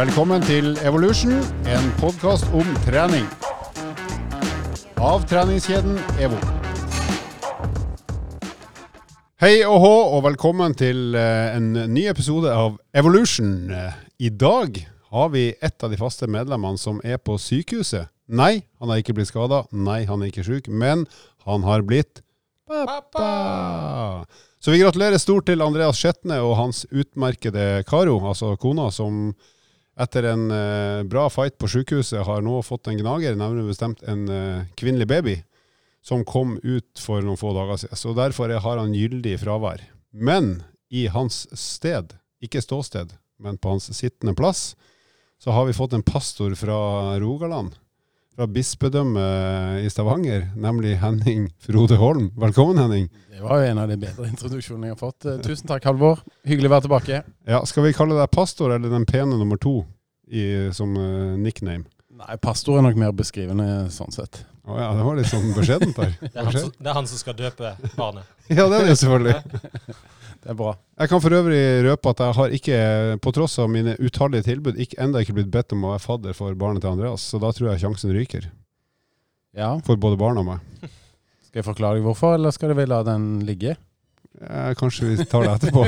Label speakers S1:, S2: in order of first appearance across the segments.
S1: Velkommen til Evolution, en podkast om trening. Av treningskjeden EVO. Hei og hå, og velkommen til eh, en ny episode av Evolution. I dag har vi et av de faste medlemmene som er på sykehuset. Nei, han har ikke blitt skada. Nei, han er ikke sjuk. Men han har blitt pappa. Så vi gratulerer stort til Andreas Skjetne og hans utmerkede Karo, altså kona, som etter en uh, bra fight på sykehuset har nå fått en gnager, nærmere bestemt en uh, kvinnelig baby, som kom ut for noen få dager siden. Så derfor er- har han gyldig fravær. Men i hans sted, ikke ståsted, men på hans sittende plass, så har vi fått en pastor fra Rogaland, fra bispedømmet i Stavanger, nemlig Henning Frode Holm. Velkommen, Henning.
S2: Det var jo en av de bedre introduksjonene jeg har fått. Eh, Tusen takk, Halvor. Hyggelig å være tilbake.
S1: Ja, skal vi kalle deg pastor eller den pene nummer to i, som uh, nickname?
S2: Nei, pastor er nok mer beskrivende sånn sett.
S1: Å ja, det var litt sånn beskjedent der.
S3: Det er, han som, det er han som skal døpe barnet.
S1: Ja, det er det selvfølgelig.
S2: Det er bra.
S1: Jeg kan for øvrig røpe at jeg har ikke, på tross av mine utallige tilbud, ikke, enda ikke blitt bedt om å være fadder for barnet til Andreas, så da tror jeg sjansen ryker.
S2: Ja,
S1: For både barna og meg.
S2: Skal jeg forklare deg hvorfor, eller skal vi la den ligge?
S1: Eh, kanskje vi tar det etterpå.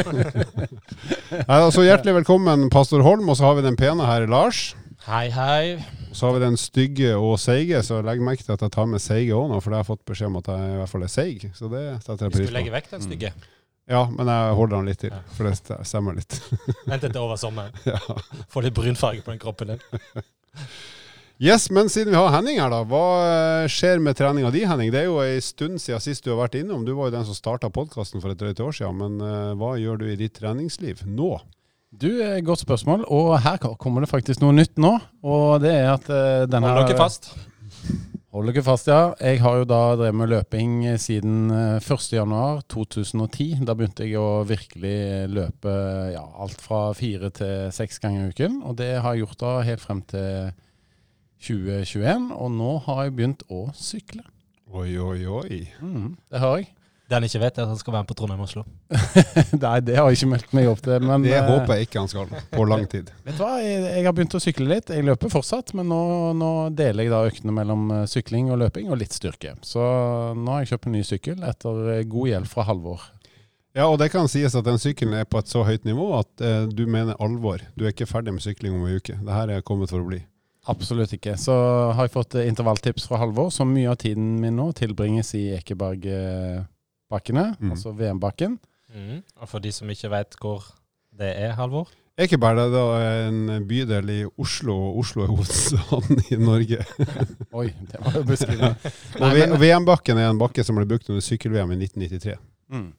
S1: Nei, altså, hjertelig velkommen, pastor Holm, og så har vi den pene her, Lars.
S3: Hei, hei.
S1: Og så har vi den stygge og seige, så legg merke til at jeg tar med seige òg nå, for jeg har fått beskjed om at jeg i hvert fall er seig. Så det setter jeg
S3: Hvis du legger vekk den stygge.
S1: Ja, men jeg holder den litt til,
S3: Ja.
S1: for det stemmer litt.
S3: Vent til over sommeren.
S1: Ja.
S3: Få litt brunfarge på den kroppen din.
S1: Yes, men siden vi har Henning her, da. Hva eh, skjer med treninga di, Henning? Det er jo ei stund siden sist du har vært innom. Du var jo den som starta podkasten for et drøyt år siden. Men uh, hva gjør du i ditt treningsliv nå?
S2: Du, eh, Godt spørsmål. Og her kommer det faktisk noe nytt nå. Og det er at uh, denne
S3: Hold dere fast.
S2: Hold dere fast, ja. Jeg har jo da drevet med løping eh, siden eh, 1.1.2010. Da begynte jeg å virkelig løpe ja, alt fra fire til seks ganger i uken. Og det har jeg gjort da helt frem til 2021. Og nå har jeg begynt å sykle.
S1: Oi, oi, oi.
S2: Mm, det har jeg.
S3: Det han ikke vet, er at han skal være med på Trondheim-Oslo.
S2: Nei, det har jeg ikke meldt meg opp til. Men
S1: Det
S2: eh,
S1: håper jeg ikke han skal på lang tid.
S2: Vet du hva, jeg, jeg har begynt å sykle litt. Jeg løper fortsatt, men nå, nå deler jeg da øktene mellom eh, sykling og løping og litt styrke. Så nå har jeg kjøpt en ny sykkel etter eh, god hjelp fra Halvor.
S1: Ja, og det kan sies at den sykkelen er på et så høyt nivå at eh, du mener alvor. Du er ikke ferdig med sykling om ei uke. Det her er kommet for å bli.
S2: Absolutt ikke. Så har jeg fått eh, intervalltips fra Halvor, så mye av tiden min nå tilbringes i Ekebergbakkene,
S1: Mm.
S2: altså VM-bakken.
S3: Mm. Og for de som ikke vet hvor det er, Halvor
S1: Ekeberg er da en bydel i Oslo, og Oslo er hovedstaden i Norge.
S2: Oi, det var jo beskrivende.
S1: Og VM-bakken er en bakke som ble brukt under sykkel-VM i 1993.
S2: Mm.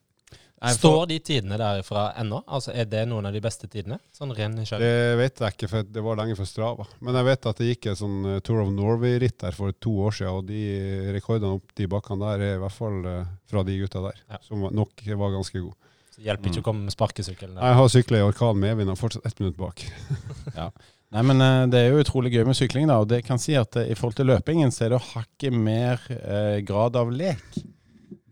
S2: Nei, for-
S3: Står de tidene derfra ennå? Altså, Er det noen av de beste tidene? Sånn ren.
S1: Det vet jeg ikke, for det var lenge før Strava. Men jeg vet at det gikk et sånn eh, Tour of Norway-ritt der for to år siden, og de rekordene opp de bakkene der er i hvert fall eh, fra de gutta der,
S3: Ja.
S1: som nok var ganske gode.
S3: Så hjelper ikke å komme med sparkesykkelen.
S1: Jeg har sykla i orkan medvind og fortsatt ett minutt bak.
S2: Nei, men eh, Det er jo utrolig gøy med sykling. da, og det kan si at I forhold til løpingen så er det hakket mer eh, grad av lek.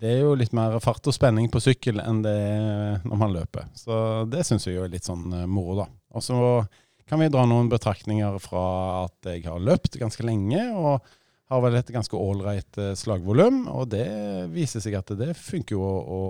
S2: Det er jo litt mer fart og spenning på sykkel enn det er når man løper. Så det syns jeg jo er litt sånn eh, moro, da. Og så kan vi dra noen betraktninger fra at jeg har løpt ganske lenge, og har vel et ganske ålreit eh, slagvolum. Og det viser seg at det funker jo å, å,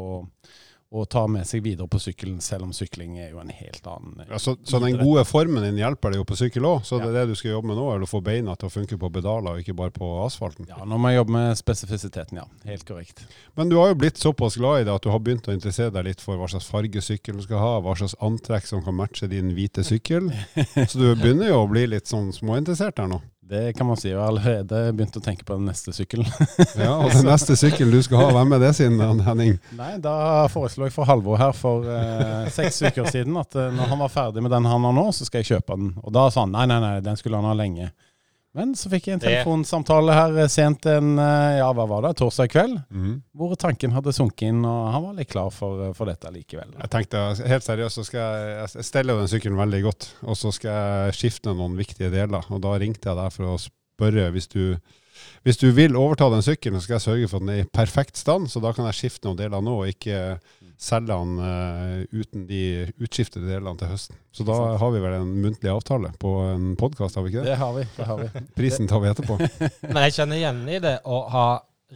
S2: å ta med seg videre på sykkelen, selv om sykling er jo en helt annen
S1: Ja, så, så den gode formen din hjelper deg jo på sykkel òg, så det
S2: Ja.
S1: er det du skal jobbe med nå, er å få beina til å funke på pedaler og ikke bare på asfalten.
S2: Ja, nå må jeg jobbe med spesifisiteten, ja. Helt korrekt.
S1: Men du har jo blitt såpass glad i det at du har begynt å interessere deg litt for hva slags farge sykkelen skal ha, hva slags antrekk som kan matche din hvite sykkel. Så du begynner jo å bli litt sånn småinteressert her nå.
S2: Det kan man si. Jeg har allerede begynt å tenke på den neste sykkelen.
S1: Ja, og den neste sykkelen du skal ha, hvem er det sin, Henning?
S2: Nei, da foreslo jeg for Halvor her for eh, seks uker siden at eh, når han var ferdig med den han har nå, så skal jeg kjøpe den. Og da sa han nei, nei, nei, den skulle han ha lenge. Men så fikk jeg en telefonsamtale her eh, sent en eh, ja, hva var det, torsdag kveld,
S1: mm.
S2: hvor tanken hadde sunket inn, og han var litt klar for, eh, for dette likevel.
S1: Jeg tenkte helt seriøst, så skal jeg, jeg steller den sykkelen veldig godt, og så skal jeg skifte noen viktige deler. Og da ringte jeg deg for å spørre hvis du Hvis du vil overta den sykkelen, så skal jeg sørge for at den er i perfekt stand, så da kan jeg skifte noen deler nå, og ikke selge han uh, uten de utskiftede delene til høsten. Så da har vi vel en muntlig avtale på en podkast, har vi ikke det?
S2: Det har vi. det har vi.
S1: Prisen tar vi etterpå.
S3: Men jeg kjenner igjen i det å ha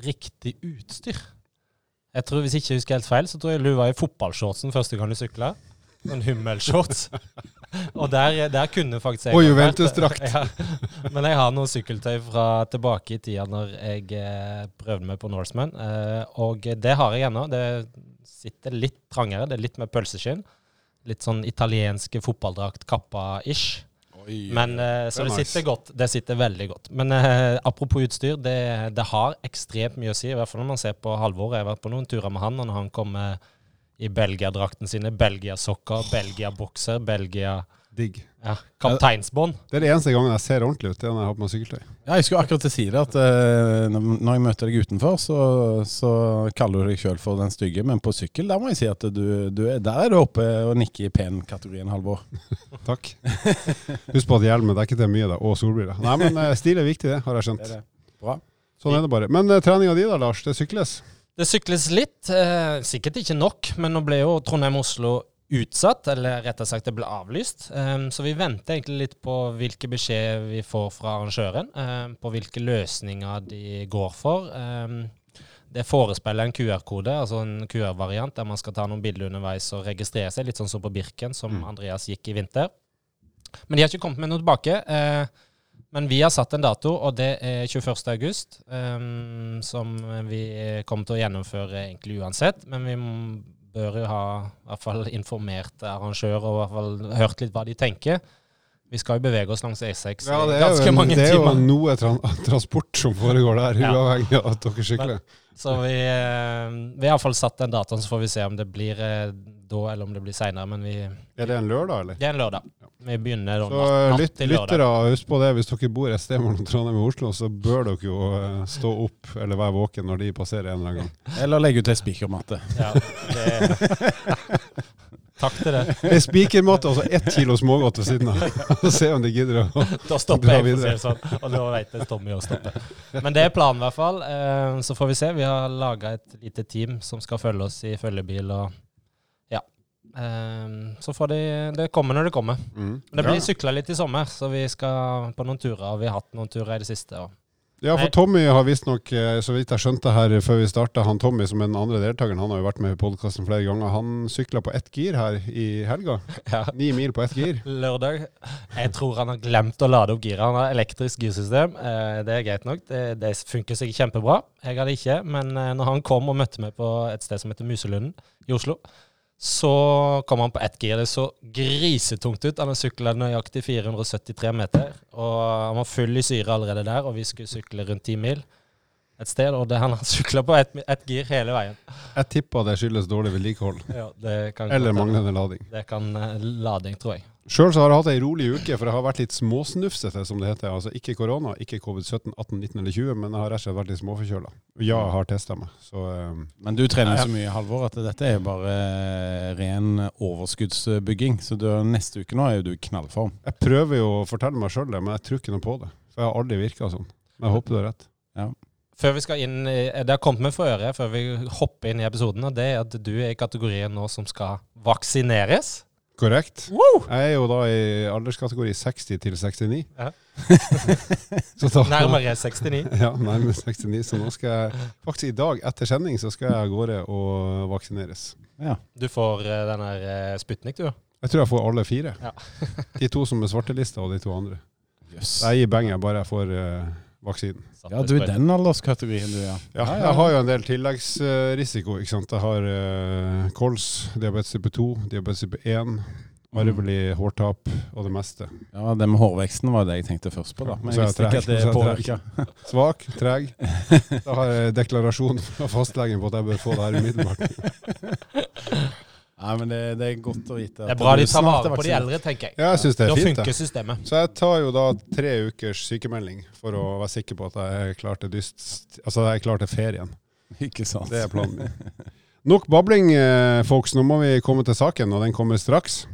S3: riktig utstyr. Jeg tror, Hvis ikke jeg husker helt feil, så tror jeg du var i fotballshortsen første gang du sykla. En hummelshorts. Og der, der kunne faktisk jeg
S1: Og Juventus-drakt.
S3: Ja. Men jeg har noe sykkeltøy fra tilbake i tida når jeg eh, prøvde meg på Norseman. Eh, og det har jeg ennå. Det sitter litt trangere. Det er litt med pølseskinn. Litt sånn italienske fotballdrakt-kappa-ish. Men, eh, så
S1: Det er
S3: sitter godt. Det sitter veldig godt. Men apropos utstyr, det, det har ekstremt mye å si. I hvert fall når man ser på Halvor. Jeg har vært på noen turer med han, og når han kommer i Belgia-drakten sine, Belgia-sokker, Belgia-bokser, Belgia
S1: Digg.
S3: ja, kapteinsbånd.
S1: Det er det eneste gangen jeg ser ordentlig ut, det er når jeg har på meg sykkeltøy.
S2: Ja, jeg skulle akkurat til å si det, at eh, når jeg møter deg utenfor, så, så kaller du deg sjøl for den stygge, men på sykkel der må jeg si at du, du er, der er du oppe og nikker i pen-kategorien, Halvor.
S1: Takk. Husk på at hjelmen dekker til mye, da, og solbriller. Nei, men eh, stil er viktig, det, har jeg skjønt.
S2: Det er det. Bra.
S1: Sånn er det bare. Men uh, treninga di da, Lars, det sykles?
S3: Det sykles litt, eh, sikkert ikke nok, men nå ble jo Trondheim-Oslo utsatt, eller rettere sagt det ble avlyst. Um, så vi venter egentlig litt på hvilke beskjed vi får fra arrangøren, um, på hvilke løsninger de går for. Um, det forespeiler en QR-kode, altså en QR-variant, der man skal ta noen bilder underveis og registrere seg, litt sånn som på Birken, som
S1: Mm.
S3: Andreas gikk i vinter. Men de har ikke kommet med noe tilbake. Eh, men vi har satt en dato, og det er 21. august, um, som vi kommer til å gjennomføre egentlig uansett. Men vi bør jo ha i hvert fall informert arrangører og i hvert fall hørt litt hva de tenker. Vi skal jo bevege oss langs E6
S1: Ja, det er,
S3: ganske
S1: jo,
S3: mange
S1: det er jo
S3: timer.
S1: noe tra transport som foregår der,
S3: Ja.
S1: uavhengig av at dere sykler.
S3: Så vi, eh, vi har iallfall satt den datoen, så får vi se om det blir eh, da eller om det blir seinere. Men vi,
S1: Er det en lørdag, eller?
S3: det er en lørdag. Vi begynner da
S1: Så
S3: natt, til lørdag.
S1: lyttere, husk på det. Hvis dere bor et sted mellom Trondheim og Oslo, så bør dere jo eh, stå opp eller være våken når de passerer en eller annen gang.
S2: Eller legge ut ei spikermatte.
S3: Ja, det, takk til det.
S1: Ei spikermatte og så ett kilo smågodt ved siden av. Og se om de gidder å
S3: Da stopper
S1: Dra
S3: jeg, for å si det sånn. Og da vet jeg Tommy å stoppe. Men det er planen, i hvert fall. Eh, Så får vi se. Vi har laga et lite team som skal følge oss i følgebil. og ja. Så får de Det kommer når det kommer.
S1: mm.
S3: Det blir
S1: ja.
S3: sykla litt i sommer, så vi skal på noen turer. Og vi har hatt noen turer i det siste. Og
S1: ja, for Tommy har visstnok, eh, så vidt jeg skjønte her før vi starta, han Tommy som er den andre deltakeren, han har jo vært med i podkasten flere ganger. Han sykla på ett gir her i helga.
S3: ja.
S1: Ni mil på ett gir.
S3: Lørdag. Jeg tror han har glemt å lade opp giret. Han har elektrisk girsystem. Eh, Det er greit nok. Det, det funker sikkert kjempebra. Jeg hadde ikke, men eh, når han kom og møtte meg på et sted som heter Muselunden i Oslo, så kom han på ett gir. Det så grisetungt ut. Han har sykla nøyaktig 473 meter, og han var full i syre allerede der, og vi skulle sykle rundt ti mil et sted, og det, han har sykla på ett et gir hele veien.
S1: Jeg tipper det skyldes dårlig vedlikehold.
S3: Ja,
S1: Eller manglende lading.
S3: Det kan eh, lading, tror jeg.
S1: Sjøl har jeg hatt ei rolig uke, for jeg har vært litt småsnufsete, som det heter. Altså ikke korona, ikke covid-17, 18, 19 eller 20, men jeg har rett og slett vært litt småforkjøla. Ja, jeg har testa meg. Så um,
S2: Men du trener
S3: Ja, ja.
S2: så mye, Halvor, at dette er jo bare eh, ren overskuddsbygging. Så du, neste uke nå er jo du i knallform.
S1: jeg prøver jo å fortelle meg sjøl det, men jeg tror ikke noe på det. For jeg har aldri virka sånn. Men jeg håper du har rett.
S3: Før vi skal inn Det har kommet meg for øre før vi hopper inn i episoden, og det er at du er i kategorien nå som skal vaksineres.
S1: Korrekt.
S3: Wow!
S1: Jeg er jo da i alderskategori 60 til 69.
S3: Ja.
S1: da,
S3: Nærmere 69.
S1: Ja, nærmere 69. Så nå skal jeg faktisk i dag, etter sending, så skal jeg av gårde og vaksineres.
S2: Ja.
S3: Du får uh, den her uh, Sputnik, du.
S1: Jeg tror jeg får alle fire.
S3: Ja.
S1: de to som er svartelista, og de to andre.
S2: Yes.
S1: Jeg gir beng, jeg bare jeg får eh, vaksinen.
S2: Ja, du er den alderskategorien, du, ja.
S1: Ja, jeg har jo en del tilleggsrisiko. ikke sant? Jeg har uh, kols, diabetes type 2, diabetes type 1, arvelig hårtap og det meste.
S2: Ja, Det med hårveksten var det jeg tenkte først på, da. Men jeg visste ikke at det påvirka.
S1: Svak, treg. Da har jeg deklarasjon fra fastlegen på at jeg bør få det her umiddelbart.
S2: Nei, men det, det er godt å vite.
S3: Det er bra de tar vare på de eldre, tenker jeg.
S1: Ja, jeg synes det
S3: Da
S1: er fint.
S3: funker systemet.
S1: Så jeg tar jo da tre ukers sykemelding for å være sikker på at jeg er klar til dyst Altså jeg er klar til ferien.
S2: Ikke sant.
S1: Det er planen min. Nok babling, eh, folks. Nå må vi komme til saken, og den kommer straks.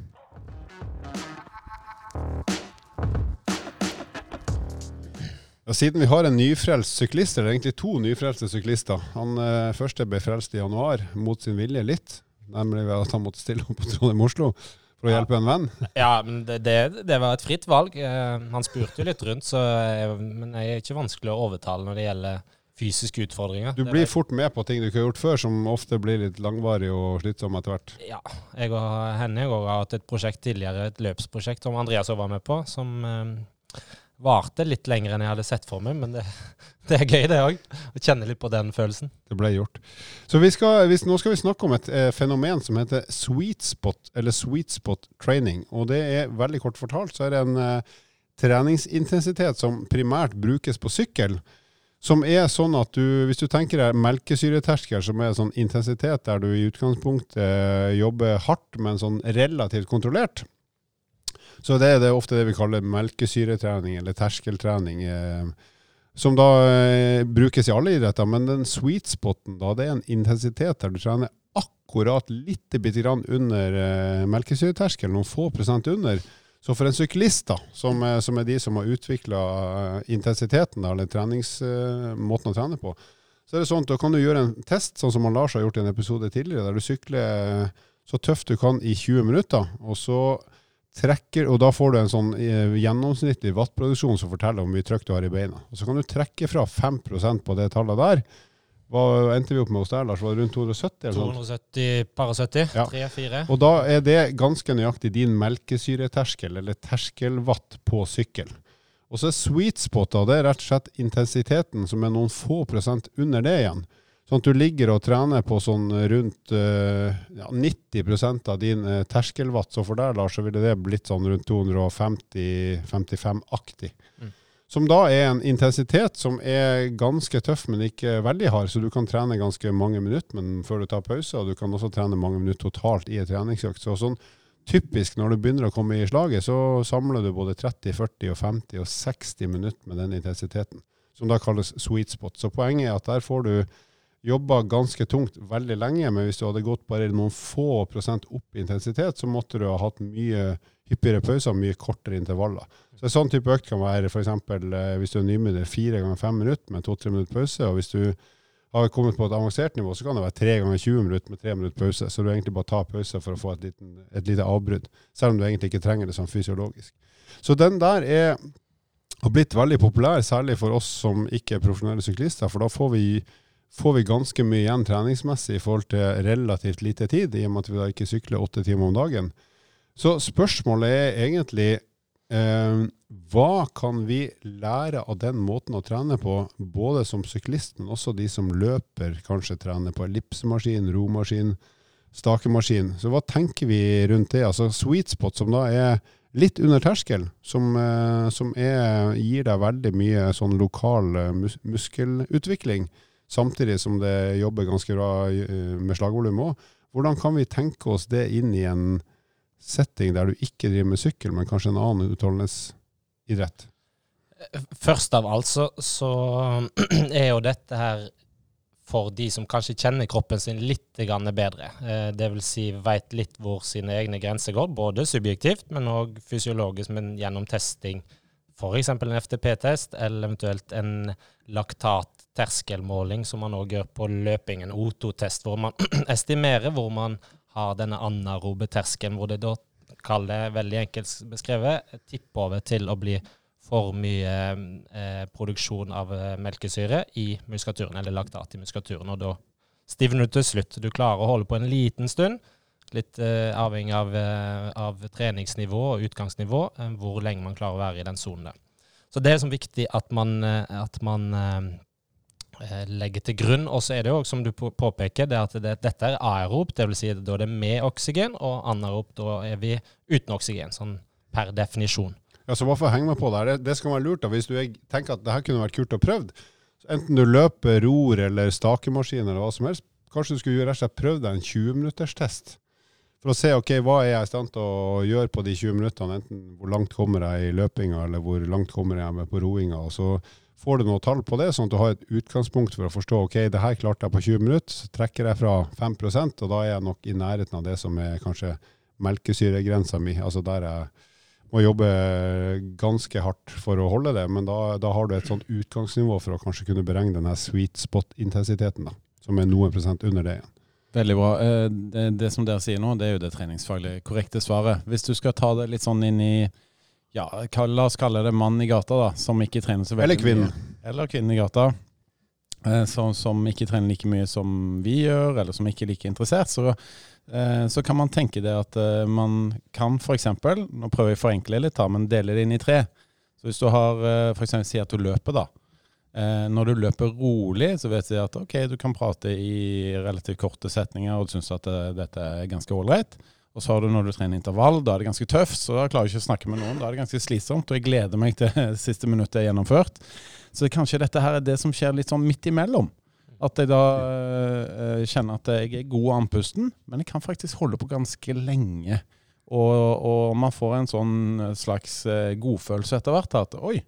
S1: Og siden vi har en nyfrelst syklist, eller egentlig to nyfrelste syklister Han eh, første ble frelst i januar, mot sin vilje litt. Nemlig ved at han måtte stille opp på Trondheim-Oslo for å hjelpe en venn.
S3: Ja, men det, det, det var et fritt valg. Eh, han spurte jo litt rundt, så jeg, men jeg er ikke vanskelig å overtale når det gjelder fysiske utfordringer.
S1: Du blir fort med på ting du ikke har gjort før, som ofte blir litt langvarig og slitsom etter hvert.
S3: Ja. Jeg og henne jeg har hatt et prosjekt tidligere, et løpsprosjekt som Andreas også var med på, som eh, varte litt lenger enn jeg hadde sett for meg. Men det, det er gøy, det òg. Å kjenne litt på den følelsen.
S1: Det ble gjort. Så vi skal, vi, nå skal vi snakke om et eh, fenomen som heter sweet spot, eller sweet spot training. Og det er veldig kort fortalt, så er det en eh, treningsintensitet som primært brukes på sykkel. Som er sånn at du, hvis du tenker deg melkesyreterskel, som er sånn intensitet der du i utgangspunktet eh, jobber hardt, men sånn relativt kontrollert. Så det er ofte det vi kaller melkesyretrening, eller terskeltrening. Eh, som da eh, brukes i alle idretter, men den sweet spoten, da, det er en intensitet der du trener akkurat litt bitte grann under eh, melkesyreterskelen, noen få prosent under. Så for en syklist, da, som, eh, som er de som har utvikla intensiteten, da, eller treningsmåten å trene på, så er det sånn at da kan du gjøre en test, sånn som Lars har gjort i en episode tidligere, der du sykler eh, så tøft du kan i 20 minutter, og så trekker, og da får du en sånn eh, gjennomsnittlig wattproduksjon som forteller hvor mye trykk du har i beina. Og så kan du trekke fra 5% på det tallet der. Hva endte vi opp med hos deg, Lars? Var det rundt 270? eller sånt?
S3: 270 par og 70.
S1: Ja.
S3: 3-4.
S1: Og da er det ganske nøyaktig din melkesyreterskel, eller terskelwatt på sykkel. Og så er sweet spot, av det rett og slett intensiteten som er noen få prosent under det igjen. Sånn at du ligger og trener på sånn rundt eh, ja, 90% av din terskelvatt. terskelwatt. Så for deg, Lars, så ville det blitt sånn rundt 250-55-aktig.
S3: Mm.
S1: Som da er en intensitet som er ganske tøff, men ikke veldig hard. Så du kan trene ganske mange minutter men før du tar pause, og du kan også trene mange minutter totalt i et treningsøkt. Så sånn typisk når du begynner å komme i slaget, så samler du både 30, 40, og 50 og 60 minutter med den intensiteten. Som da kalles sweet spot. Så poenget er at der får du jobba ganske tungt veldig lenge, men hvis du hadde gått bare noen få prosent opp i intensitet, så måtte du ha hatt mye hyppigere pauser, mye kortere intervaller. Så En sånn type økt kan være f.eks. Eh, hvis du er nybegynner, fire ganger fem minutter med to-tre minutter pause. og hvis du har kommet på et avansert nivå, så kan det være tre ganger 20 minutter med tre minutter pause. Så du egentlig bare tar pause for å få et, liten, et lite avbrudd, selv om du egentlig ikke trenger det sånn fysiologisk. Så den der er, har blitt veldig populær, særlig for oss som ikke er profesjonelle syklister, for da får vi, får vi ganske mye igjen treningsmessig i forhold til relativt lite tid, i og med at vi da ikke sykler åtte timer om dagen. Så spørsmålet er egentlig Eh, hva kan vi lære av den måten å trene på, både som syklist, men også de som løper, kanskje trener på ellipsemaskin, romaskin, stakemaskin. Så hva tenker vi rundt det? Altså sweet spot, som da er litt under terskel, som, eh, som er, gir deg veldig mye sånn lokal eh, mus muskelutvikling, samtidig som det jobber ganske bra eh, med slagvolum òg. Hvordan kan vi tenke oss det inn i en setting der du ikke driver med sykkel, men kanskje en annen utholdenhetsidrett?
S3: Først av alt så, så er jo dette her for de som kanskje kjenner kroppen sin litt bedre. Dvs. det vil si veit litt hvor sine egne grenser går, både subjektivt, men òg fysiologisk, men gjennom testing. F.eks. en FTP-test, eller eventuelt en laktat-terskelmåling, som man òg gjør på løping, en O2-test, hvor man estimerer hvor man har denne anarobe terskelen, hvor det da, kall veldig enkelt beskrevet, tipper over til å bli for mye eh, produksjon av eh, melkesyre i muskulaturen, eller laktat i muskulaturen. Og da stivner du til slutt. Du klarer å holde på en liten stund, litt eh, avhengig av, eh, av, treningsnivå og utgangsnivå, eh, hvor lenge man klarer å være i den sonen der. Så det er som viktig at man, at man legger til grunn. Og så er det jo, som du påpeker, det at det, dette er aerop, dvs. Si da det er med oksygen, og anaerop, da er vi uten oksygen, sånn per definisjon.
S1: Ja, så hvorfor henge meg på der, det, det skal være lurt da, hvis du tenker at det her kunne vært kult å prøve. Enten du løper, ror eller stakemaskin eller hva som helst, kanskje du skulle rett og slett prøve deg en 20-minutters test. For å se ok, hva er jeg i stand til å gjøre på de 20 minuttene, enten hvor langt kommer jeg i løpinga, eller hvor langt kommer jeg med på roinga. og så får du noe tall på det, sånn at du har et utgangspunkt for å forstå ok, det her klarte jeg på 20 minutter, så trekker jeg fra 5% og da er jeg nok i nærheten av det som er kanskje melkesyregrensa mi. altså der jeg må jobbe ganske hardt for å holde det, men da, da har du et sånt utgangsnivå for å kanskje kunne beregne denne sweet spot-intensiteten, da, som er noen prosent under det igjen.
S2: Veldig bra. Eh, Det, det som dere sier nå, det er jo det treningsfaglig korrekte svaret. Hvis du skal ta det litt sånn inn i ja, la oss kalle det mann i gata, da, som ikke trener så veldig
S1: Eller kvinne.
S2: mye. Eller kvinne i gata. eh, Som, som ikke trener like mye som vi gjør, eller som ikke er like interessert. Så, eh, så kan man tenke det at eh, man kan f.eks. Nå prøver jeg å forenkle litt, da, men dele det inn i tre. Så hvis du har eh, for eksempel si at du løper, da. Når du løper rolig, så vet jeg at ok, du kan prate i relativt korte setninger og du syns at dette er ganske ålreit. Og så har du når du trener intervall, da er det ganske tøft, så da klarer jeg ikke å snakke med noen. Da er det ganske slitsomt, og jeg gleder meg til siste minuttet er gjennomført. Så kanskje dette her er det som skjer litt sånn midt imellom. At jeg da øh, kjenner at jeg er god andpusten, men jeg kan faktisk holde på ganske lenge. Og, og man får en sånn slags eh, godfølelse etter hvert. At oi,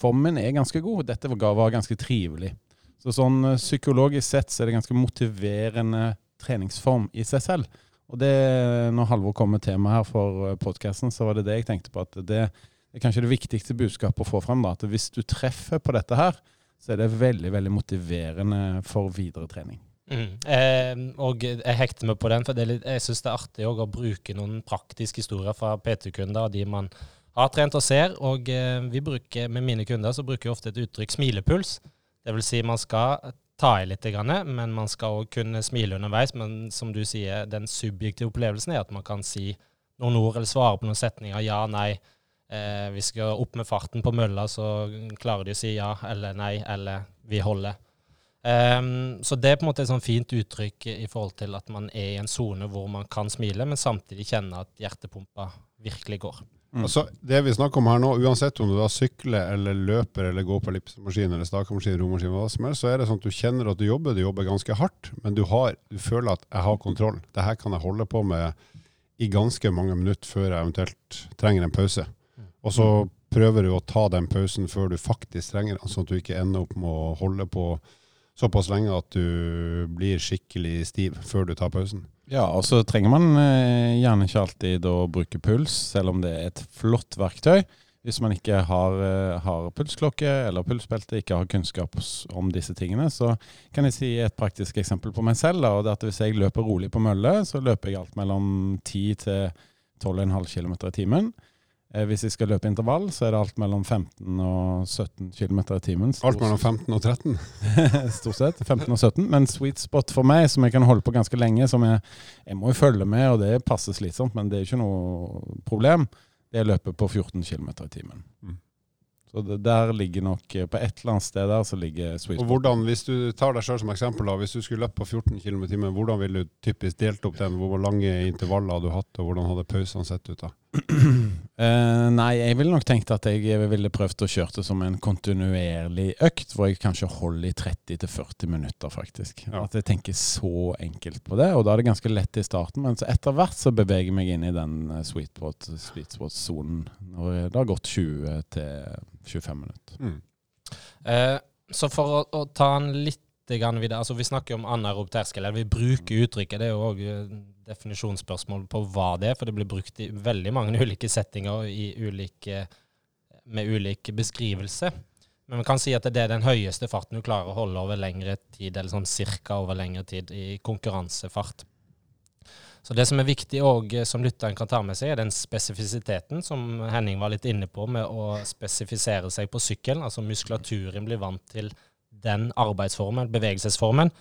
S2: formen er ganske god. Dette var, ganske trivelig. Så sånn psykologisk sett så er det ganske motiverende treningsform i seg selv. Og det, når Halvor kom med temaet her for podkasten, så var det det jeg tenkte på. At det er kanskje det viktigste budskapet å få frem. da, At hvis du treffer på dette her, så er det veldig, veldig motiverende for videre trening.
S3: Mm. Eh, og jeg hekter meg på den, for litt, jeg syns det er artig å bruke noen praktiske historier fra PT-kunder, og de man har trent og ser. Og eh, vi bruker, med mine kunder så bruker vi ofte et uttrykk smilepuls. Det vil si man skal ta i litt, men man skal òg kunne smile underveis. Men som du sier, den subjektive opplevelsen er at man kan si noen ord eller svare på noen setninger. Ja, nei. Eh, vi skal opp med farten på mølla, så klarer de å si ja eller nei, eller vi holder. Um, så det er på en måte et sånn fint uttrykk i forhold til at man er i en sone hvor man kan smile, men samtidig kjenne at hjertepumpa virkelig går.
S2: Mm.
S1: Altså, det vi snakker om her nå, uansett om du da sykler eller løper eller går på ellipsemaskin eller stakemaskin, romaskin, hva som helst, så er det sånn at du kjenner at du jobber, du jobber ganske hardt, men du, har, du føler at jeg har kontroll. Det her kan jeg holde på med i ganske mange minutter før jeg eventuelt trenger en pause. Og så prøver du å ta den pausen før du faktisk trenger den, sånn at du ikke ender opp med å holde på såpass lenge at du blir skikkelig stiv før du tar pausen.
S2: Ja, og så trenger man eh, gjerne ikke alltid å bruke puls, selv om det er et flott verktøy. Hvis man ikke har, eh, har pulsklokke eller pulsbelte, ikke har kunnskap om disse tingene, så kan jeg si et praktisk eksempel på meg selv. Da, og det er at Hvis jeg løper rolig på mølle, så løper jeg alt mellom 10 til 12,5 km i timen. Eh, hvis jeg skal løpe intervall, så er det alt mellom 15 og 17 km i timen.
S1: Alt mellom 15 og 13.
S2: Stort sett. 15 og 17. Men sweet spot for meg, som jeg kan holde på ganske lenge, som jeg, jeg må jo følge med, og det passer slitsomt, men det er ikke noe problem, det er å løpe på 14 km i timen.
S1: Mm.
S2: Så det, der ligger nok eh, På et eller annet sted der så ligger sweet spot.
S1: Og hvordan, hvis du tar deg selv som eksempel, da, hvis du skulle løpt på 14 km i timen, hvordan ville du typisk delt opp den? Hvor lange intervaller hadde du hatt, og hvordan hadde pausene sett ut da?
S2: Eh, nei, jeg ville nok tenkt at jeg ville prøvd å kjøre det som en kontinuerlig økt, hvor jeg kanskje holder i 30-40 minutter, faktisk.
S1: Ja.
S2: At jeg tenker så enkelt på det, og da er det ganske lett i starten, men så etter hvert så beveger jeg meg inn i den eh, sweet spot- sweet spot-sonen, når det har gått 20-25 minutter.
S1: Mm.
S3: Uh, så for å, å ta den litt videre, altså Vi snakker om anaerob terskel, eller vi bruker uttrykket. Det er jo òg definisjonsspørsmål på hva det er, for det blir brukt i veldig mange ulike settinger ulike, med ulik beskrivelse. Men vi kan si at det er den høyeste farten du klarer å holde over lengre tid, eller sånn cirka over lengre tid, i konkurransefart. Så det som er viktig og som lytteren kan ta med seg, er den spesifisiteten som Henning var litt inne på, med å spesifisere seg på sykkelen. Altså muskulaturen blir vant til den arbeidsformen, bevegelsesformen.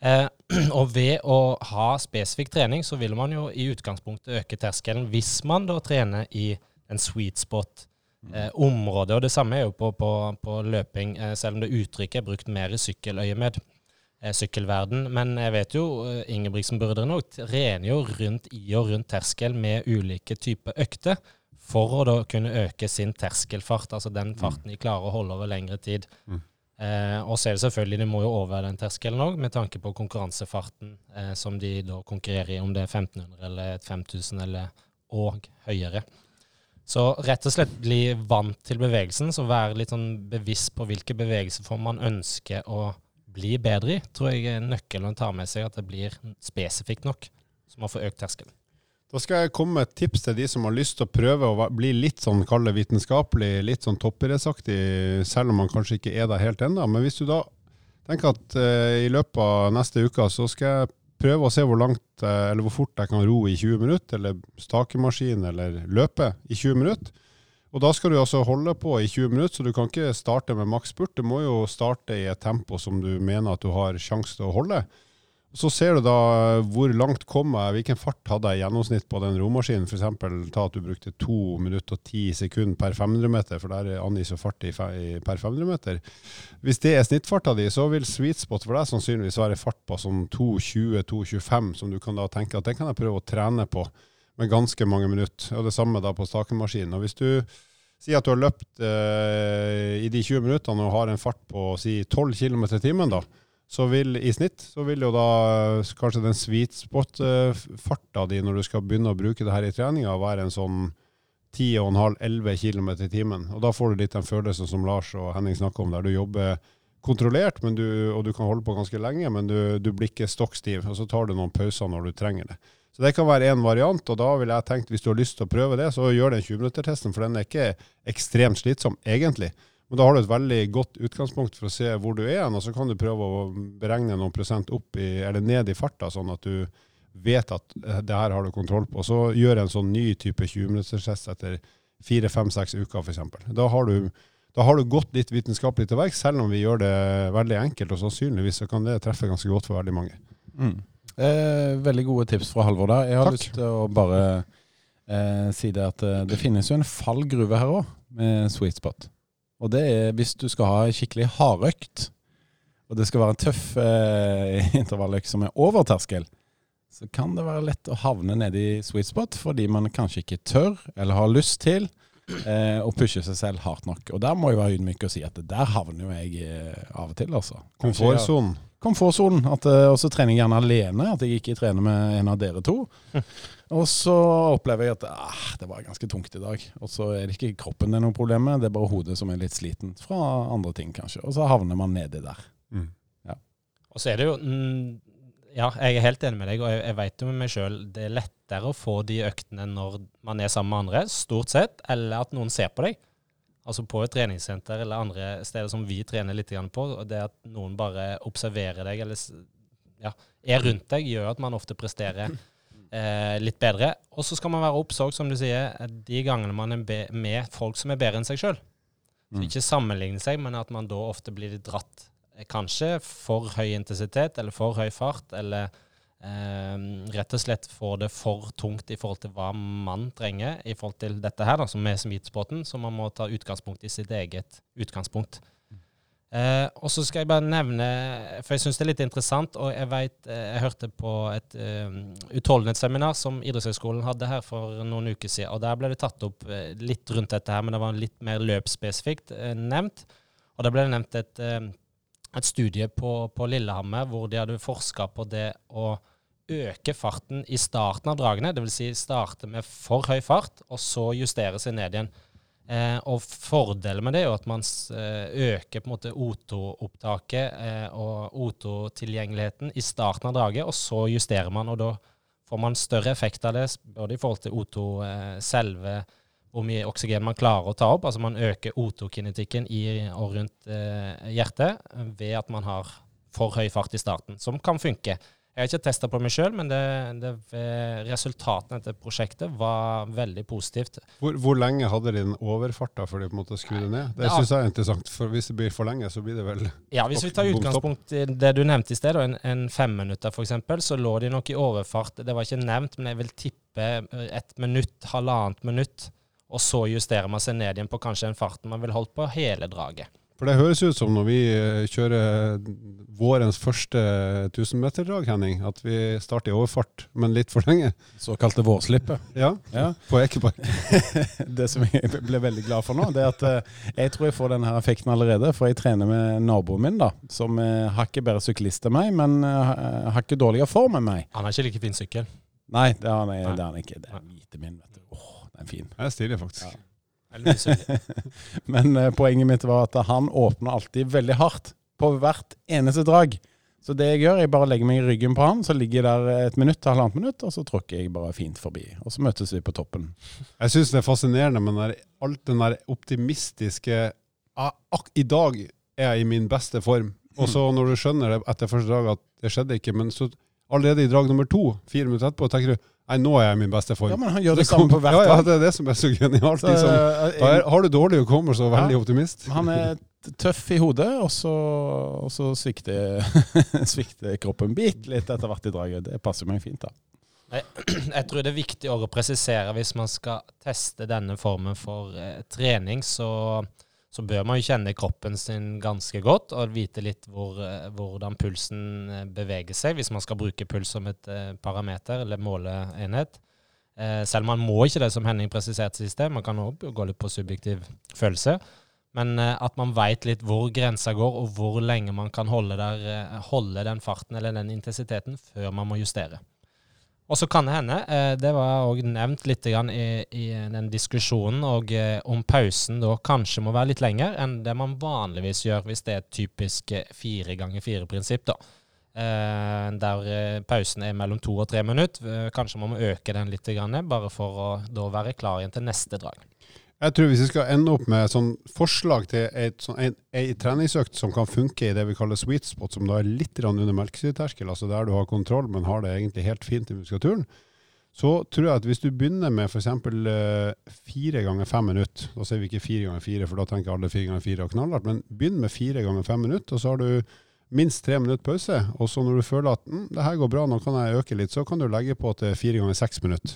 S3: Eh, og ved å ha spesifikk trening, så vil man jo i utgangspunktet øke terskelen hvis man da trener i en sweet spot-område. og det samme er jo på, på, på løping, eh, selv om det uttrykket er brukt mer i sykkeløyemed eh, sykkelverden. Men jeg vet jo, eh, Ingebrigtsen-brødrene òg trener jo rundt i og rundt terskel med ulike typer økter. For å da kunne øke sin terskelfart, altså den farten de klarer å holde over lengre tid.
S1: Mm.
S3: Eh, og så er det selvfølgelig, de må jo over den terskelen òg, med tanke på konkurransefarten eh, som de da konkurrerer i, om det er 1500 eller 5000 eller og høyere. Så rett og slett bli vant til bevegelsen, så være litt sånn bevisst på hvilke bevegelseform man ønsker å bli bedre i, tror jeg er nøkkelen å ta med seg, at det blir spesifikt nok, så man får økt terskelen.
S1: Da skal jeg komme med et tips til de som har lyst til å prøve å bli litt sånn kalle vitenskapelig, litt sånn toppidrettsaktig, selv om man kanskje ikke er der helt ennå. Men hvis du da tenker at uh, i løpet av neste uke så skal jeg prøve å se hvor langt, uh, eller hvor fort jeg kan ro i 20 minutter, eller stakemaskin, eller løpe i 20 minutter. Og da skal du altså holde på i 20 minutter, så du kan ikke starte med maks spurt. Du må jo starte i et tempo som du mener at du har sjanse til å holde. Så ser du da hvor langt kom jeg, hvilken fart hadde jeg i gjennomsnitt på den romaskinen. F.eks. ta at du brukte 2 minutter og 10 sekunder per 500 meter, for der angis jo fart i, per 500 meter. Hvis det er snittfarta di, så vil sweet spot for deg sannsynligvis være fart på sånn 2.20-2.25, som du kan da tenke at den kan jeg prøve å trene på med ganske mange minutter. Og det samme da på stakemaskinen. Og hvis du sier at du har løpt eh, i de 20 minuttene og har en fart på si 12 km i timen, da, så vil i snitt så vil jo da eh, kanskje den sweet spot-farta di når du skal begynne å bruke det her i treninga, være en sånn 10,5-11 km i timen. Og da får du litt den følelsen som Lars og Henning snakker om, der du jobber kontrollert, du, og du kan holde på ganske lenge, men du, du blir ikke stokkstiv, og så tar du noen pauser når du trenger det. Så det kan være én variant, og da vil jeg tenkt, hvis du har lyst til å prøve det, så gjør den 20-minuttertesten, for den er ikke ekstremt slitsom, egentlig. Men da har du et veldig godt utgangspunkt for å se hvor du er, og så kan du prøve å beregne noen prosent opp i, eller ned i farta, sånn at du vet at eh, det her har du kontroll på. Så gjør en sånn ny type 20-minutterstest etter fire, fem, seks uker, f.eks. Da har du da har du gått litt vitenskapelig til verks, selv om vi gjør det veldig enkelt. Og sannsynligvis så kan det treffe ganske godt for veldig mange.
S2: Mm. Eh, veldig gode tips fra Halvor der. Jeg har
S1: Takk.
S2: lyst til å bare eh, si det at eh, det finnes jo en fallgruve her òg, med sweet spot. Og det er hvis du skal ha skikkelig hardøkt, og det skal være en tøff eh, intervalløkt som er over terskel, så kan det være lett å havne nede i sweet spot fordi man kanskje ikke tør eller har lyst til eh, å pushe seg selv hardt nok. Og der må jeg være ydmyk og si at der havner jo jeg eh, av og til, altså.
S1: Komfortsonen.
S2: komfortsonen. Eh, Og så trener jeg gjerne alene, at jeg ikke trener med en av dere to. Og så opplever jeg at ah, det var ganske tungt i dag. Og så er det ikke kroppen det er noe problem med, det er bare hodet som er litt sliten fra andre ting, kanskje. Og så havner man nedi der.
S1: Mm.
S3: Og så er det jo mm, Ja, jeg er helt enig med deg, og jeg, jeg vet jo med meg sjøl det er lettere å få de øktene når man er sammen med andre, stort sett, eller at noen ser på deg. Altså på et treningssenter eller andre steder som vi trener litt på. og Det at noen bare observerer deg eller ja, er rundt deg, gjør at man ofte presterer eh, litt bedre. Og så skal man være òg, som du sier, de gangene man er med folk som er bedre enn seg sjøl. Så
S2: Mm.
S3: ikke sammenligne seg, men at man da ofte blir dratt. eh, Kanskje for høy intensitet eller for høy fart, eller rett og slett får det for tungt i forhold til hva man trenger i forhold til dette her, da, som er sweetspoten, så man må ta utgangspunkt i sitt eget utgangspunkt. Eh, og så skal jeg bare nevne, for jeg syns det er litt interessant, og jeg vet, eh, jeg hørte på et eh, utholdenhetsseminar som Idrettshøgskolen hadde her for noen uker siden, og der ble det tatt opp eh, litt rundt dette her, men det var litt mer løpsspesifikt eh, nevnt. Og da ble det nevnt et, eh, et studie på, på Lillehammer hvor de hadde forska på det å øke farten i starten av dragene, dvs. Si starte med for høy fart, og så justere seg ned igjen. Eh, og fordelen med det er jo at man eh, øker på en måte O2-opptaket eh, og O2-tilgjengeligheten i starten av draget, og så justerer man, og da får man større effekt av det, både i forhold til O2 eh, selve, hvor mye oksygen man klarer å ta opp, altså man øker O2-kinetikken i og rundt eh, hjertet eh, ved at man har for høy fart i starten, som kan funke. Jeg har ikke testa på meg sjøl, men det, det, eh, resultatene etter prosjektet var veldig positivt.
S1: Hvor, hvor lenge hadde de den overfarta før de på en måte skrudde ned? Det
S3: Ja.
S1: syns jeg er interessant, for hvis det blir for lenge, så blir det vel
S3: Ja, Hvis vi tar utgangspunkt i det du nevnte i sted, en, en femminutter f.eks., så lå de nok i overfart. Det var ikke nevnt, men jeg vil tippe eh, et minutt, halvannet minutt. Og så justerer man seg ned igjen på kanskje den farten man vil holdt på hele draget.
S1: For det høres ut som når vi eh, kjører vårens første 1000-meterdrag, Henning, at vi starter i overfart, men litt for lenge.
S2: Såkalte vårslippet.
S1: Ja,
S2: Ja.
S1: på Ekeberg.
S2: Det som jeg ble veldig glad for nå, det er at eh, jeg tror jeg får denne effekten allerede. For jeg trener med naboen min, da, som er hakket bedre syklist enn meg, men har hakket dårligere form enn meg.
S3: Han har ikke like fin sykkel.
S2: Nei, det har han,
S3: Nei.
S2: det har han ikke. Det er hvite min, vet du. Den er fin.
S1: Det er stilig, faktisk.
S2: Ja. Men eh, poenget mitt var at han åpner alltid veldig hardt på hvert eneste drag. Så det jeg gjør, jeg bare legger meg i ryggen på han, så ligger jeg der et minutt til halvannet minutt, og så tråkker jeg bare fint forbi. Og så møtes vi på toppen.
S1: Jeg syns det er fascinerende med den der, alt den der optimistiske ah, ak, I dag er jeg i min beste form. Og så når du skjønner det etter første dag at det skjedde ikke, men så allerede i drag nummer to, fire minutter etterpå, tenker du nei, nå er jeg i min beste form.
S2: Ja, men han gjør det samme på hvert
S1: ja, ja, det er det som er så genialt.
S2: Så,
S1: Liksom.
S2: eh,
S1: Da er, har du dårlig hukommelse og veldig
S2: Ja.
S1: optimist.
S2: Han er tøff i hodet, og så, og så svikter, svikter kroppen bitte litt etter hvert i draget. Det passer meg fint, da.
S3: Jeg tror det er viktig å presisere hvis man skal teste denne formen for eh, trening, så, så bør man jo kjenne kroppen sin ganske godt og vite litt hvor, eh, hvordan pulsen eh, beveger seg, hvis man skal bruke puls som et eh, parameter eller måleenhet. Selv om man må ikke det, som Henning presiserte sist, man kan også gå litt på subjektiv følelse. Men at man veit litt hvor grensa går, og hvor lenge man kan holde, der, holde den farten eller den intensiteten før man må justere. Og så kan det hende, eh, det var òg nevnt litt i, i den diskusjonen, og eh, om pausen da kanskje må være litt lenger enn det man vanligvis gjør hvis det er et typisk eh, fire ganger fire-prinsipp. da. Der pausen er mellom to og tre minutter. Kanskje man må øke den litt, bare for å da være klar igjen til neste drag.
S1: Jeg tror hvis vi skal ende opp med sånn forslag til et, sånn, en, en treningsøkt som kan funke i det vi kaller sweet spot, som da er litt under melkesyreterskel, altså der du har kontroll, men har det egentlig helt fint i muskulaturen, så tror jeg at hvis du begynner med f.eks. Uh, fire ganger fem minutter, da sier vi ikke fire ganger fire, for da tenker alle fire ganger fire og knallhardt, men begynn med fire ganger fem minutter, og så har du minst tre minutter pause. Og så når du føler at mm, det her går bra, nå kan jeg øke litt, så kan du legge på til fire ganger seks minutter.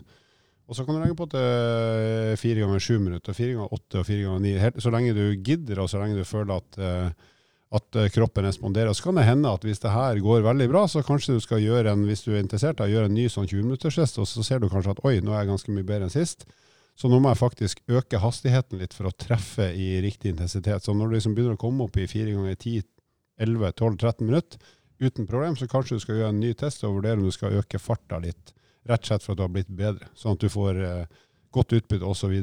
S1: Og så kan du legge på til fire ganger sju minutter, fire ganger åtte og fire ganger ni. Så lenge du gidder, og så lenge du føler at, eh, at eh, kroppen responderer. Så kan det hende at hvis det her går veldig bra, så kanskje du skal gjøre en, hvis du er interessert, gjøre en ny sånn 20-minutterstest, og så ser du kanskje at oi, nå er jeg ganske mye bedre enn sist. Så nå må jeg faktisk øke hastigheten litt for å treffe i riktig intensitet. Så når du liksom begynner å komme opp i fire ganger 10, 11, 12, 13 minutter uten problem, så kanskje du skal gjøre en ny test og vurdere om du skal øke farta litt. Rett og slett for at du har blitt bedre, sånn at du får eh, godt utbytte osv.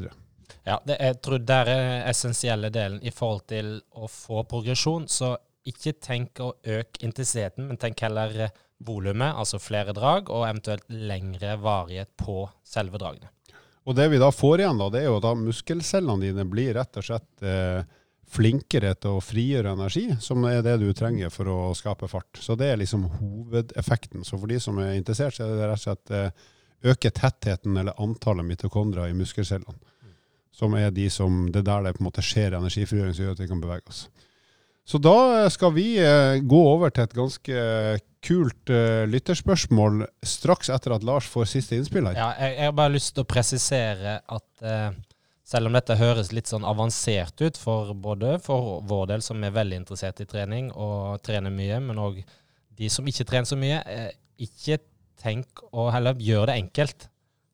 S3: Ja, det, jeg tror det er den essensielle delen i forhold til å få progresjon. Så ikke tenk å øke intensiteten, men tenk heller eh, volumet, altså flere drag, og eventuelt lengre varighet på selve dragene.
S1: Og det vi da får igjen, da, det er jo at muskelcellene dine blir rett og slett eh, flinkere til å frigjøre energi, som er det du trenger for å skape fart. Så det er liksom hovedeffekten. Så for de som er interessert, så er det rett og slett eh, øke tettheten eller antallet mitokondrier i muskelcellene. Som er de som, det er der det på en måte skjer energifrigjøring som gjør at vi kan bevege oss. Så da skal vi eh, gå over til et ganske kult eh, lytterspørsmål straks etter at Lars får siste innspill her.
S3: Ja, jeg, jeg har bare lyst til å presisere at eh, selv om dette høres litt sånn avansert ut for både for vår del, som er veldig interessert i trening og trener mye, men òg de som ikke trener så mye, eh, ikke tenk å heller gjøre det enkelt.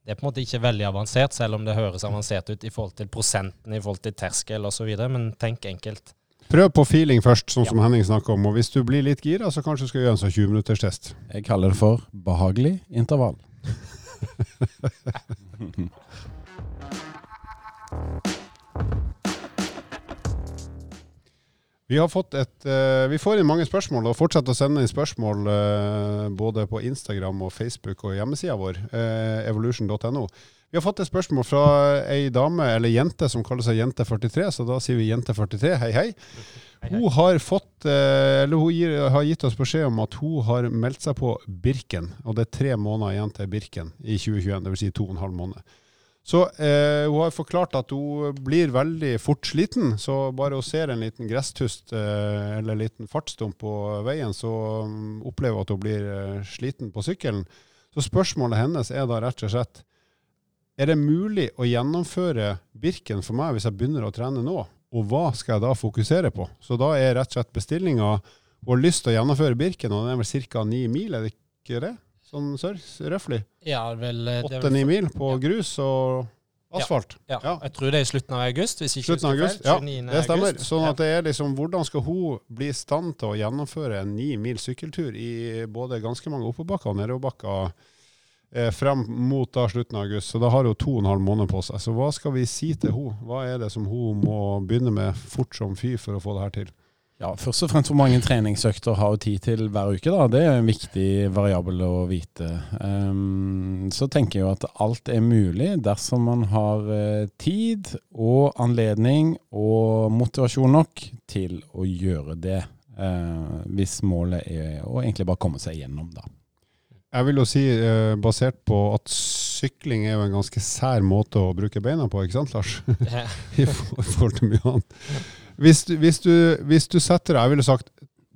S3: Det er på en måte ikke veldig avansert, selv om det høres avansert ut i forhold til prosenten, i forhold til terskel osv., men tenk enkelt.
S1: Prøv på feeling først, sånn
S3: Ja.
S1: som Henning snakker om. Og hvis du blir litt gira, så kanskje du skal gjøre en sånn 20 minutters test.
S2: Jeg kaller det for behagelig intervall.
S1: Vi har fått et uh, Vi får inn mange spørsmål, og fortsett å sende inn spørsmål uh, både på Instagram og Facebook og hjemmesida vår, uh, evolution.no. Vi har fått et spørsmål fra ei dame, eller jente, som kaller seg Jente43, så da sier vi Jente43, hei hei. Hun har fått, eh, eller hun gir, har gitt oss beskjed om at hun har meldt seg på Birken, og det er tre måneder igjen til Birken i 2021, dvs. Si to og en halv måned. Så eh, hun har forklart at hun blir veldig fort sliten, så bare hun ser en liten gresstust eh, eller en liten fartsdump på veien, så um, opplever hun at hun blir eh, sliten på sykkelen. Så spørsmålet hennes er da rett og slett er det mulig å gjennomføre Birken for meg hvis jeg begynner å trene nå, og hva skal jeg da fokusere på? Så da er rett og slett bestillinga Hun har lyst til å gjennomføre Birken, og den er vel ca. ni mil, er det ikke det? Sånn sør, røftlig.
S3: Ja, eh,
S1: Åtte-ni mil på
S3: Ja.
S1: grus og asfalt.
S3: Ja,
S1: Ja.
S3: jeg tror det er i slutten av august, hvis ikke
S1: Slutten av august.
S3: feil.
S1: Ja, det stemmer.
S3: august.
S1: Sånn at det er liksom, hvordan skal hun bli i stand til å gjennomføre en ni mil sykkeltur i både ganske mange oppoverbakker og nedoverbakker eh, frem mot da slutten av august? Så da har hun to og en halv måned på seg. Så hva skal vi si til henne? Hva er det som hun må begynne med fort som fy for å få det her til?
S2: Ja, Først og fremst hvor mange treningsøkter har hun tid til hver uke. da, Det er en viktig variabel å vite. Um, så tenker jeg jo at alt er mulig dersom man har eh, tid og anledning og motivasjon nok til å gjøre det. Uh, hvis målet er å egentlig bare komme seg gjennom, da.
S1: Jeg vil jo si, uh, basert på at sykling er jo en ganske sær måte å bruke beina på, ikke sant, Lars? I forhold til mye annet. Hvis du, hvis, du, hvis du setter deg Jeg ville sagt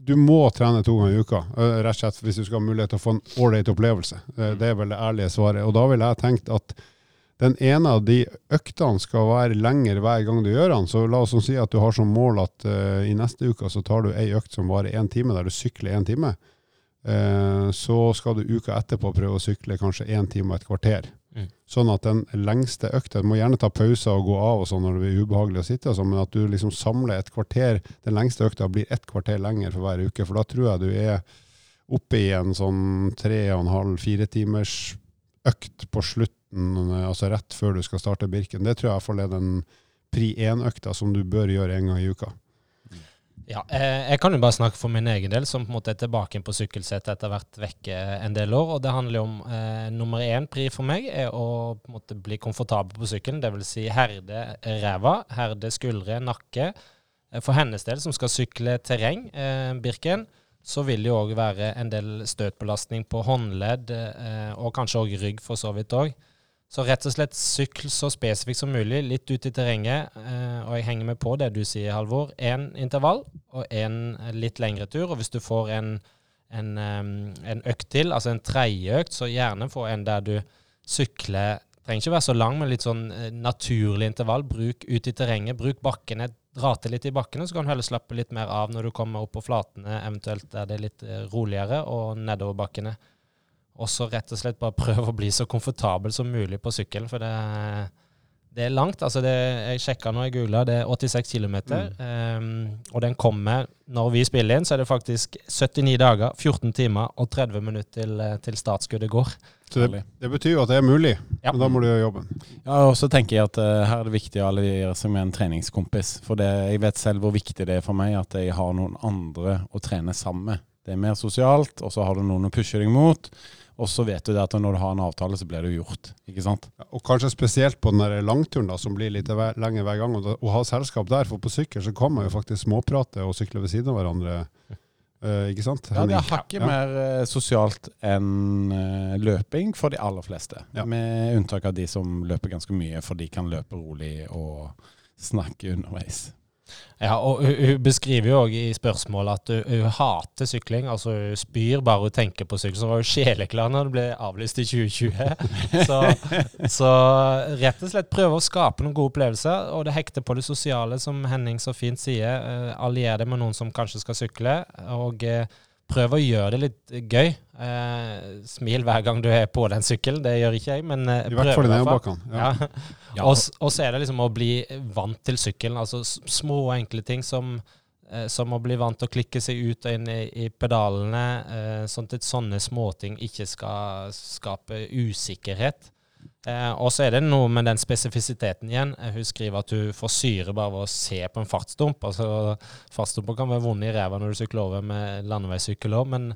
S1: du må trene to ganger i uka, eh, rett og slett hvis du skal ha mulighet til å få en ålreit opplevelse. Eh, Det er vel det ærlige svaret. Og da ville jeg tenkt at den ene av de øktene skal være lengre hver gang du gjør den. Så la oss si at du har som mål at uh, i neste uke så tar du ei økt som varer én time, der du sykler én time. Uh, så skal du uka etterpå prøve å sykle kanskje én time og et kvarter.
S3: Mm.
S1: Sånn at den lengste økta Du må gjerne ta pauser og gå av og sånn når det blir ubehagelig å sitte, sånn, men at du liksom samler et kvarter Den lengste økta blir ett kvarter lenger for hver uke, for da tror jeg du er oppe i en sånn tre og en halv, fire timers økt på slutten, altså rett før du skal starte Birken. Det tror jeg i hvert fall er den pri én-økta som du bør gjøre en gang i uka.
S3: Ja, eh, jeg kan jo bare snakke for min egen del, som på en måte er tilbake på sykkelsetet etter hvert vekke en del år. Og det handler jo om eh, nummer én pri for meg er å på en måte bli komfortabel på sykkelen. Dvs. Si herde ræva, herde skuldre, nakke. Eh, For hennes del, som skal sykle terreng, eh, Birken, så vil det jo òg være en del støtbelastning på håndledd, eh, og kanskje òg rygg, for så vidt òg. Så rett og slett sykl så spesifikt som mulig, litt ut i terrenget. Eh, og jeg henger med på det du sier, Halvor. Én intervall og én litt lengre tur. Og hvis du får en, en, en økt til, altså en tredje økt, så gjerne få en der du sykler Trenger ikke være så lang, men litt sånn eh, naturlig intervall. Bruk ut i terrenget. Bruk bakkene. Dra til litt i bakkene, så kan du heller slappe litt mer av når du kommer opp på flatene, eventuelt der det er litt eh, roligere, og nedover bakkene. Og så rett og slett bare prøve å bli så komfortabel som mulig på sykkel, for det, det er langt. Altså det, jeg sjekka nå, jeg googla, det er 86 km. og den kommer Når vi spiller inn, så er det faktisk 79 dager, 14 timer og 30 minutter til, eh, til startskuddet går.
S1: Så det, det betyr jo at det er mulig,
S3: Ja.
S1: men da må du gjøre jobben.
S2: Ja, og så tenker jeg at uh, her er det viktig å alliere seg med en treningskompis. For det, jeg vet selv hvor viktig det er for meg at jeg har noen andre å trene sammen med. Det er mer sosialt, og så har du noen å pushe deg mot. Og så vet du det at når du har en avtale, så blir det jo gjort. Ikke sant?
S1: Og kanskje spesielt på den der langturen da, som blir litt lenger hver gang, å ha selskap der, for på sykkel så kan man jo faktisk småprate og sykle ved siden av hverandre. Uh, ikke sant?
S2: Ja, det er hakket
S1: Ja.
S2: mer uh, sosialt enn uh, løping for de aller fleste.
S1: Ja.
S2: Med unntak av de som løper ganske mye, for de kan løpe rolig og snakke underveis.
S3: Ja, og hun, hun beskriver jo òg i spørsmålet at hun, hun hater sykling. Altså hun spyr bare hun tenker på sykkel. Så hun var jo sjeleklar når det ble avlyst i 2020. Så, så rett og slett prøve å skape noen gode opplevelser. Og det hekter på det sosiale, som Henning så fint sier. Eh, Allier det med noen som kanskje skal sykle, og eh, prøv å gjøre det litt gøy. Eh, smil hver gang du er på den sykkelen. Det gjør ikke jeg, men eh,
S1: I hvert fall i den. Ja.
S3: Ja. Og, og så er det liksom å bli vant til sykkelen. Altså små og enkle ting som, eh, som å bli vant til å klikke seg ut og inn i, i pedalene, eh, sånn at sånne småting ikke skal skape usikkerhet. Eh, og så er det noe med den spesifisiteten igjen. Eh, Hun skriver at hun får syre bare ved å se på en fartsdump. Altså, fartsdumper kan være vonde i ræva når du sykler over med landeveissykkel òg, men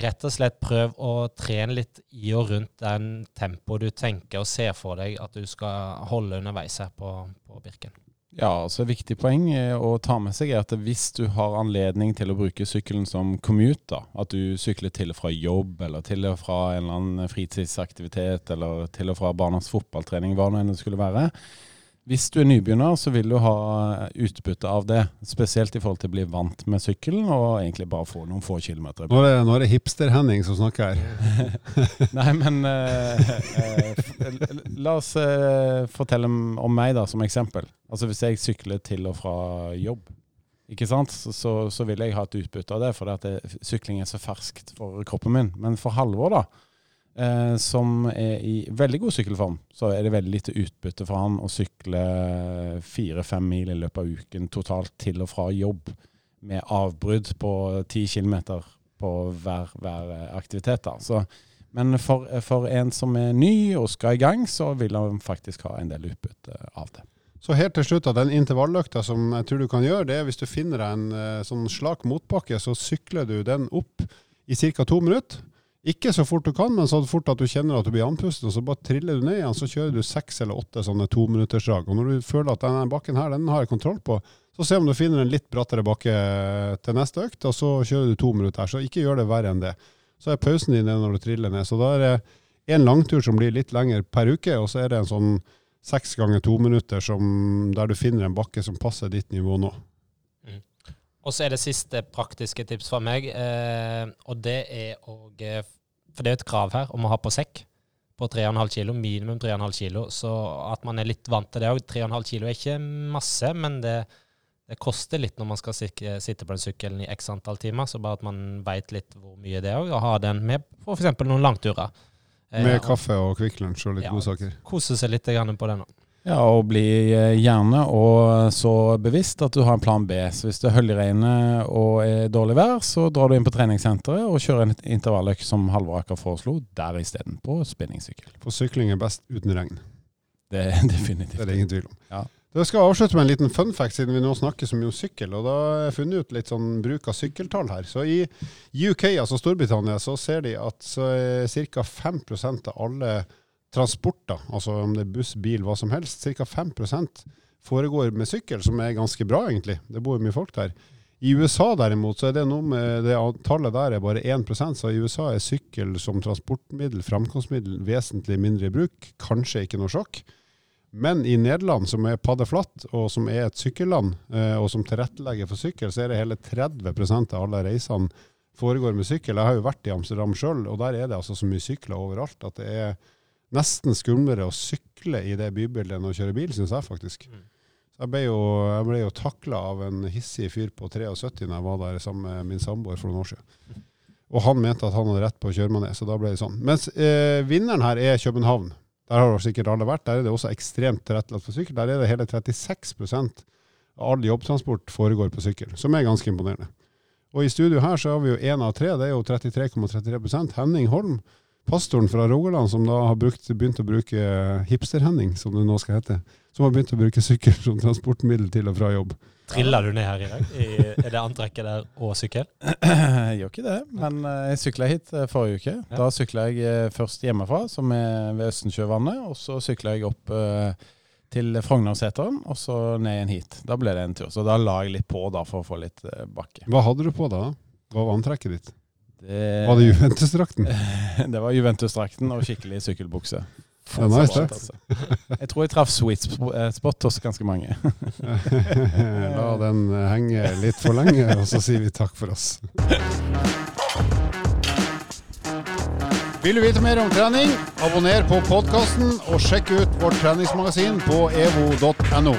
S3: rett og slett prøv å trene litt i og rundt den tempoet du tenker og ser for deg at du skal holde underveis her på, på Birken.
S2: Ja, så et viktig poeng eh, å ta med seg er at hvis du har anledning til å bruke sykkelen som commute, da, at du sykler til og fra jobb, eller til og fra en eller annen fritidsaktivitet, eller til og fra barnas fotballtrening, hva nå enn det skulle være. Hvis du er nybegynner, så vil du ha utbytte av det. Spesielt i forhold til å bli vant med sykkelen, og egentlig bare få noen få kilometer.
S1: Nå er det, det hipster-Henning som snakker her.
S2: Nei, men eh, eh, la oss eh, fortelle om om meg da, som eksempel. Altså Hvis jeg sykler til og fra jobb, ikke sant? Så, så, så vil jeg ha et utbytte av det, for sykling er så ferskt for kroppen min. Men for Halvor, da, eh, som er i veldig god sykkelform, så er det veldig lite utbytte for han å sykle fire-fem mil i løpet av uken totalt til og fra jobb, med avbrudd på ti kilometer på hver, hver aktivitet. da. Så men for, for en som er ny og skal i gang, så vil han faktisk ha en del utbytte av det.
S1: Så helt til slutt, den intervalløkta som jeg tror du kan gjøre, det er hvis du finner deg en eh, sånn slak motbakke, så sykler du den opp i ca. to minutter. Ikke så fort du kan, men så fort at du kjenner at du blir andpusten, så bare triller du ned igjen, så kjører du seks eller åtte sånne tominuttersdrag. Og når du føler at denne bakken her, den har jeg kontroll på, så se om du finner en litt brattere bakke til neste økt, og så kjører du to minutter her. Så ikke gjør det verre enn det. Så er pausen din når du triller ned. Så da er det en langtur som blir litt lengre per uke, og så er det en sånn seks ganger to minutter som, der du finner en bakke som passer ditt nivå nå.
S3: Og så er det siste praktiske tips fra meg, eh, og det er å For det er et krav her om å ha på sekk på 3,5 kilo, minimum 3,5 kilo. Så at man er litt vant til det òg. 3,5 kilo er ikke masse, men det, det koster litt når man skal sitte, sitte på den sykkelen i x antall timer. Så bare at man veit litt hvor mye det er òg, og ha den med på f.eks. noen langturer. Eh,
S1: Med
S3: og
S1: kaffe og Kvikk Lunsj og litt
S3: Ja.
S1: godsaker.
S3: Kose seg litt på det nå.
S2: Ja, og bli eh, gjerne og så bevisst at du har en plan B. Så hvis det er i og er dårlig vær, så drar du inn på treningssenteret og kjører en intervalløkt som Halvor Aker foreslo, der isteden, på spinningsykkel.
S1: For sykling er best uten regn.
S2: Det er
S1: Det
S2: definitivt.
S1: er det ingen tvil om.
S2: Ja.
S1: Jeg skal avslutte med en liten fun fact, siden vi nå snakker så mye om sykkel. og Da har jeg funnet ut litt sånn bruk av sykkeltall her. Så I UK, altså Storbritannia, så ser de at ca. 5% av alle transporter, altså om det er buss, bil, hva som helst, ca. 5% foregår med sykkel, som er ganske bra, egentlig. Det bor jo mye folk der. I USA derimot, så er det noe med det tallet der er bare 1% så i USA er sykkel som transportmiddel, framkomstmiddel, vesentlig mindre i bruk. Kanskje ikke noe sjokk. Men i Nederland, som er paddeflatt, og som er et sykkelland, eh, og som tilrettelegger for sykkel, så er det hele 30% av alle reisene foregår med sykkel. Jeg har jo vært i Amsterdam sjøl, og der er det altså så mye sykler overalt at det er nesten skumlere å sykle i det bybildet enn å kjøre bil, syns jeg faktisk.
S3: Mm.
S1: Så jeg ble jo, jeg ble jo takla av en hissig fyr på 73 når jeg var der sammen med min samboer for noen år siden. Og han mente at han hadde rett på å kjøre meg ned, så da ble det sånn. Mens eh, vinneren her er København. Der har sikkert alle vært. Der er det også ekstremt tilrettelagt for sykkel. Der er det hele 36% av all jobbtransport foregår på sykkel, som er ganske imponerende. Og i studio her så har vi jo én av tre, det er jo 33,33 Henning Holm, pastoren fra Rogaland, som da har brukt, begynt å bruke Hipster-Henning, som det nå skal hete. Som har begynt å bruke sykkel som transportmiddel til og fra jobb.
S3: Triller du ned her i dag? I, er det antrekket der og sykkel?
S2: Jeg gjør ikke det, men eh, jeg sykla hit eh, forrige uke.
S3: Ja.
S2: Da sykla jeg eh, først hjemmefra, som er ved Østensjøvannet, og så sykla jeg opp eh, til Frognerseteren, og så ned igjen hit. Da ble det en tur. Så da la jeg litt på da for å få litt eh, bakke.
S1: Hva hadde du på da? Hva var antrekket ditt?
S2: Det,
S1: Var det Juventus-drakten?
S2: det var Juventus-drakten og skikkelig sykkelbukse.
S1: Ja, nice, det.
S2: Altså. Jeg tror jeg traff sweet eh, spot hos ganske mange.
S1: La den eh, henge litt for lenge, og så sier vi takk for oss. Vil du vite mer om trening? Abonner på podkasten, og sjekk ut vårt treningsmagasin på evo.no.